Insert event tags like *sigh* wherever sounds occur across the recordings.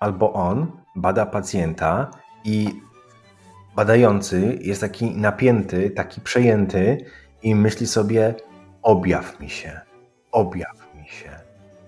albo on bada pacjenta i badający jest taki napięty, taki przejęty i myśli sobie: objaw mi się, objaw mi się,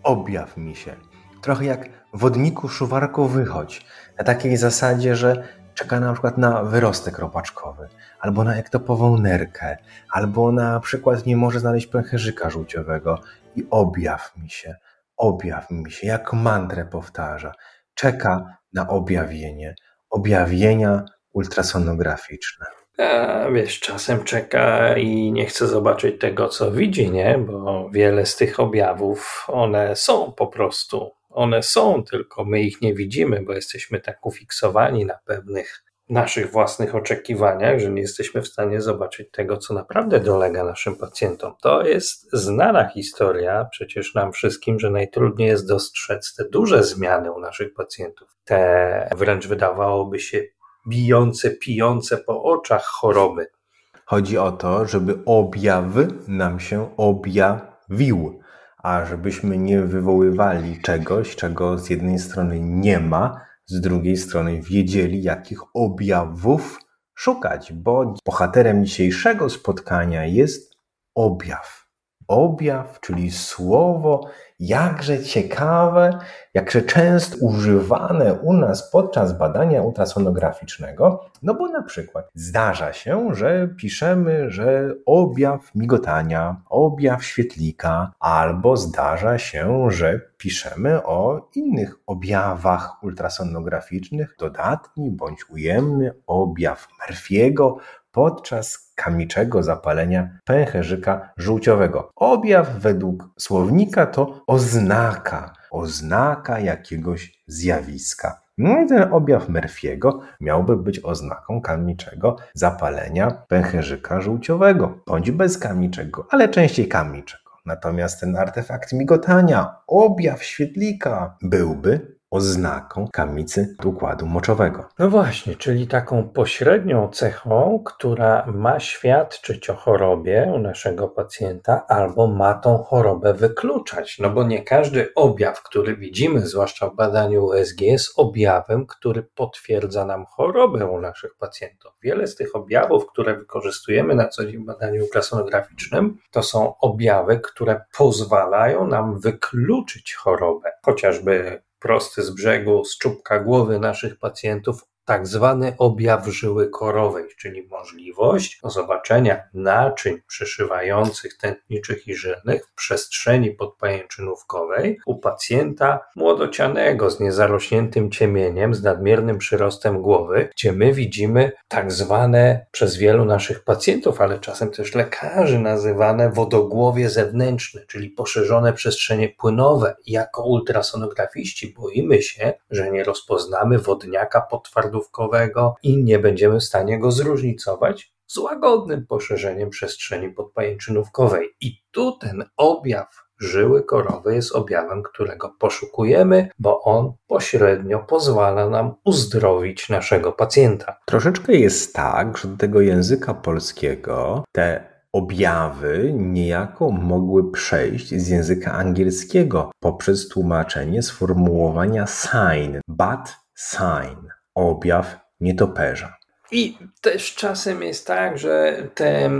objaw mi się. Trochę jak wodniku szuwarko wychodź. Na takiej zasadzie, że czeka na przykład na wyrostek robaczkowy, albo na ektopową nerkę, albo na przykład nie może znaleźć pęcherzyka żółciowego i objaw mi się, objaw mi się, jak mantrę powtarza. Czeka na objawienie, objawienia ultrasonograficzne. A, wiesz, czasem czeka i nie chce zobaczyć tego, co widzi, nie? Bo wiele z tych objawów, one są po prostu. One są, tylko my ich nie widzimy, bo jesteśmy tak ufiksowani na pewnych naszych własnych oczekiwaniach, że nie jesteśmy w stanie zobaczyć tego, co naprawdę dolega naszym pacjentom. To jest znana historia, przecież nam wszystkim, że najtrudniej jest dostrzec te duże zmiany u naszych pacjentów. Te wręcz wydawałoby się bijące, pijące po oczach choroby. Chodzi o to, żeby objaw nam się objawił, a żebyśmy nie wywoływali czegoś, czego z jednej strony nie ma, z drugiej strony wiedzieli, jakich objawów szukać, bo bohaterem dzisiejszego spotkania jest objaw. Objaw, czyli słowo jakże ciekawe, jakże często używane u nas podczas badania ultrasonograficznego, no bo na przykład zdarza się, że piszemy, że objaw migotania, objaw świetlika, albo zdarza się, że piszemy o innych objawach ultrasonograficznych, dodatni bądź ujemny objaw Murphy'ego, podczas kamiczego zapalenia pęcherzyka żółciowego. Objaw według słownika to oznaka, oznaka jakiegoś zjawiska. No i ten objaw Murphy'ego miałby być oznaką kamiczego zapalenia pęcherzyka żółciowego, bądź bez kamiczego, ale częściej kamiczego. Natomiast ten artefakt migotania, objaw świetlika, byłby oznaką kamicy układu moczowego. No właśnie, czyli taką pośrednią cechą, która ma świadczyć o chorobie u naszego pacjenta, albo ma tą chorobę wykluczać. No bo nie każdy objaw, który widzimy, zwłaszcza w badaniu USG, jest objawem, który potwierdza nam chorobę u naszych pacjentów. Wiele z tych objawów, które wykorzystujemy na co dzień w badaniu ultrasonograficznym, to są objawy, które pozwalają nam wykluczyć chorobę. Chociażby prosty z brzegu, z czubka głowy naszych pacjentów tak zwany objaw żyły korowej, czyli możliwość zobaczenia naczyń przeszywających tętniczych i żylnych w przestrzeni podpajęczynówkowej u pacjenta młodocianego z niezarośniętym ciemieniem, z nadmiernym przyrostem głowy, gdzie my widzimy tak zwane przez wielu naszych pacjentów, ale czasem też lekarzy nazywane wodogłowie zewnętrzne, czyli poszerzone przestrzenie płynowe. Jako ultrasonografiści boimy się, że nie rozpoznamy wodniaka potwardowego i nie będziemy w stanie go zróżnicować z łagodnym poszerzeniem przestrzeni podpajęczynówkowej. I tu ten objaw żyły korowej jest objawem, którego poszukujemy, bo on pośrednio pozwala nam uzdrowić naszego pacjenta. Troszeczkę jest tak, że do tego języka polskiego te objawy niejako mogły przejść z języka angielskiego poprzez tłumaczenie sformułowania sign, bad sign objaw nietoperza. I też czasem jest tak, że te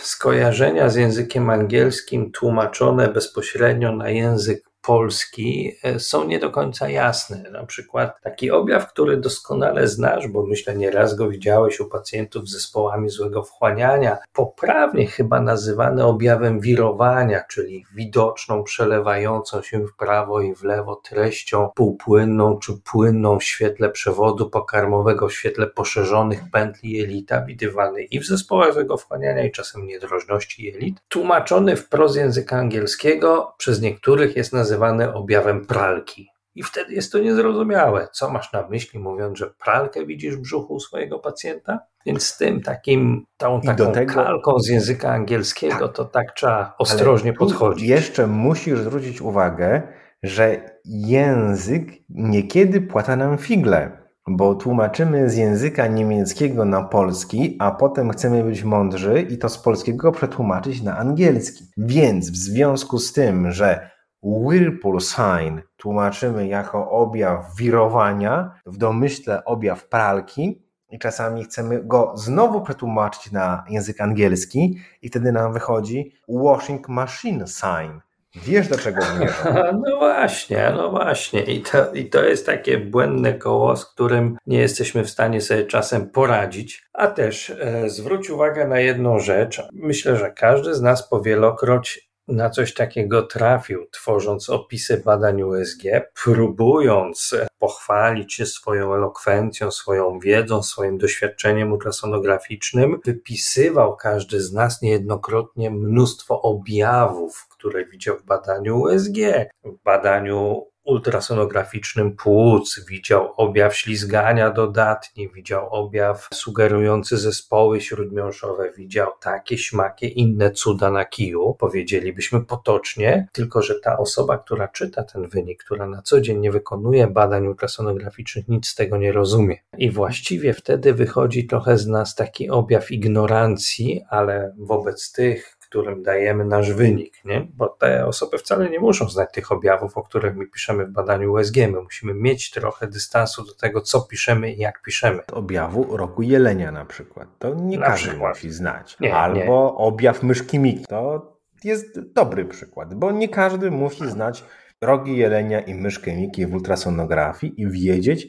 skojarzenia z językiem angielskim tłumaczone bezpośrednio na język Polski e, są nie do końca jasne. Na przykład taki objaw, który doskonale znasz, bo myślę nieraz go widziałeś u pacjentów z zespołami złego wchłaniania, poprawnie chyba nazywany objawem wirowania, czyli widoczną, przelewającą się w prawo i w lewo treścią półpłynną czy płynną w świetle przewodu pokarmowego, w świetle poszerzonych pętli jelita, widywany i w zespołach złego wchłaniania i czasem niedrożności jelit. Tłumaczony wprost języka angielskiego przez niektórych jest nazywany nazywany objawem pralki. I wtedy jest to niezrozumiałe. Co masz na myśli, mówiąc, że pralkę widzisz w brzuchu swojego pacjenta? Więc z tym takim, tą taką tego, kalką z języka angielskiego, tak, to tak trzeba ostrożnie podchodzić. Jeszcze musisz zwrócić uwagę, że język niekiedy płata nam figle bo tłumaczymy z języka niemieckiego na polski, a potem chcemy być mądrzy i to z polskiego przetłumaczyć na angielski. Więc w związku z tym, że Whirlpool sign tłumaczymy jako objaw wirowania, w domyśle objaw pralki, i czasami chcemy go znowu przetłumaczyć na język angielski, i wtedy nam wychodzi washing machine sign Wiesz, do czego zmierzam. *laughs* No właśnie, no właśnie. I to, I to jest takie błędne koło, z którym nie jesteśmy w stanie sobie czasem poradzić. A też e, zwróć uwagę na jedną rzecz. Myślę, że każdy z nas powielokroć na coś takiego trafił, tworząc opisy badań USG, próbując pochwalić się swoją elokwencją, swoją wiedzą, swoim doświadczeniem ultrasonograficznym, wypisywał każdy z nas niejednokrotnie mnóstwo objawów, które widział w badaniu USG, w badaniu ultrasonograficznym płuc, widział objaw ślizgania dodatni, widział objaw sugerujący zespoły śródmiąższowe, widział takie, śmakie, inne cuda na kiju, powiedzielibyśmy potocznie, tylko że ta osoba, która czyta ten wynik, która na co dzień nie wykonuje badań ultrasonograficznych, nic z tego nie rozumie. I właściwie wtedy wychodzi trochę z nas taki objaw ignorancji, ale wobec tych, którym dajemy nasz wynik, nie? bo te osoby wcale nie muszą znać tych objawów, o których my piszemy w badaniu USG. My musimy mieć trochę dystansu do tego, co piszemy i jak piszemy. Objawu roku jelenia na przykład. To nie na każdy przykład. musi znać. Nie, Albo nie. objaw myszki Miki. To jest dobry przykład, bo nie każdy musi znać rogi jelenia i myszkę Miki w ultrasonografii i wiedzieć,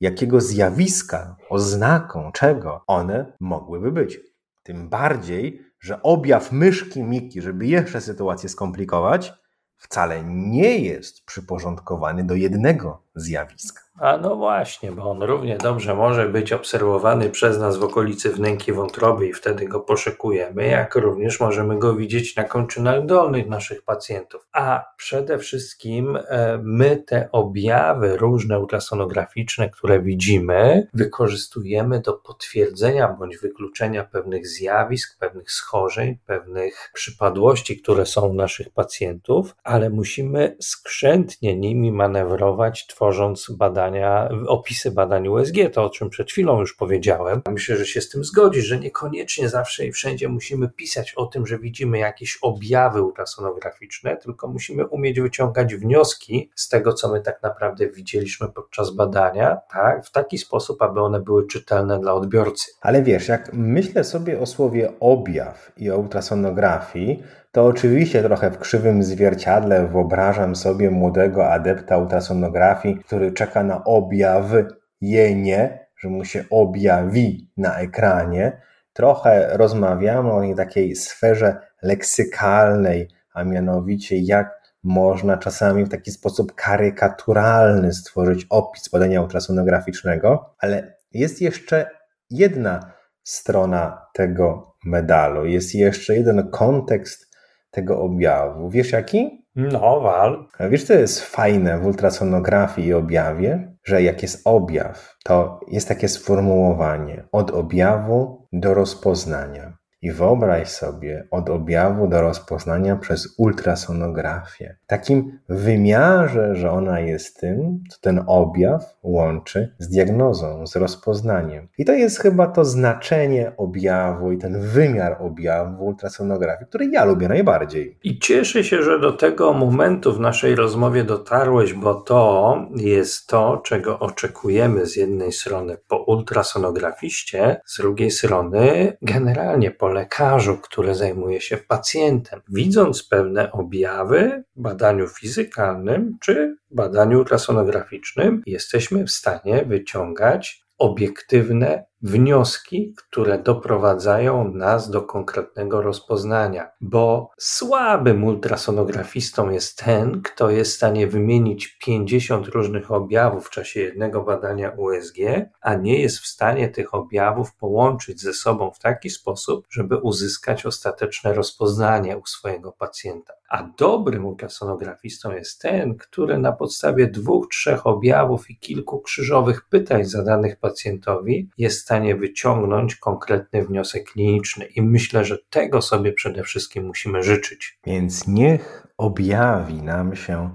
jakiego zjawiska, oznaką czego one mogłyby być. Tym bardziej, że objaw myszki Miki, żeby jeszcze sytuację skomplikować, wcale nie jest przyporządkowany do jednego zjawiska. A no właśnie, bo on równie dobrze może być obserwowany przez nas w okolicy wnęki wątroby i wtedy go poszukujemy, jak również możemy go widzieć na kończynach dolnych naszych pacjentów. A przede wszystkim e, my te objawy różne ultrasonograficzne, które widzimy, wykorzystujemy do potwierdzenia bądź wykluczenia pewnych zjawisk, pewnych schorzeń, pewnych przypadłości, które są u naszych pacjentów, ale musimy skrzętnie nimi manewrować, tworząc badania, opisy badań USG, to o czym przed chwilą już powiedziałem. Myślę, że się z tym zgodzi, że niekoniecznie zawsze i wszędzie musimy pisać o tym, że widzimy jakieś objawy ultrasonograficzne, tylko musimy umieć wyciągać wnioski z tego, co my tak naprawdę widzieliśmy podczas badania, tak, w taki sposób, aby one były czytelne dla odbiorcy. Ale wiesz, jak myślę sobie o słowie objaw i o ultrasonografii, to oczywiście trochę w krzywym zwierciadle wyobrażam sobie młodego adepta ultrasonografii, który czeka na objawienie, że mu się objawi na ekranie. Trochę rozmawiamy o takiej sferze leksykalnej, a mianowicie jak można czasami w taki sposób karykaturalny stworzyć opis badania ultrasonograficznego, ale jest jeszcze jedna strona tego medalu, jest jeszcze jeden kontekst tego objawu. Wiesz jaki? No, wal. Wiesz, co jest fajne w ultrasonografii i objawie? Że jak jest objaw, to jest takie sformułowanie od objawu do rozpoznania. I wyobraź sobie od objawu do rozpoznania przez ultrasonografię. W takim wymiarze, że ona jest tym, co ten objaw łączy z diagnozą, z rozpoznaniem. I to jest chyba to znaczenie objawu i ten wymiar objawu ultrasonografii, który ja lubię najbardziej. I cieszę się, że do tego momentu w naszej rozmowie dotarłeś, bo to jest to, czego oczekujemy z jednej strony po ultrasonografiście, z drugiej strony generalnie po lekarzu, który zajmuje się pacjentem, widząc pewne objawy w badaniu fizykalnym czy badaniu ultrasonograficznym, jesteśmy w stanie wyciągać obiektywne wnioski, które doprowadzają nas do konkretnego rozpoznania, bo słabym ultrasonografistą jest ten, kto jest w stanie wymienić 50 różnych objawów w czasie jednego badania USG, a nie jest w stanie tych objawów połączyć ze sobą w taki sposób, żeby uzyskać ostateczne rozpoznanie u swojego pacjenta. A dobrym ultrasonografistą jest ten, który na podstawie dwóch, trzech objawów i kilku krzyżowych pytań zadanych pacjentowi jest stanie wyciągnąć konkretny wniosek kliniczny. I myślę, że tego sobie przede wszystkim musimy życzyć. Więc niech objawi nam się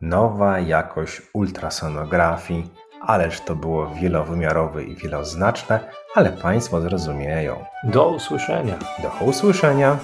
nowa jakość ultrasonografii, ależ to było wielowymiarowe i wieloznaczne, ale Państwo zrozumieją. Do usłyszenia. Do usłyszenia.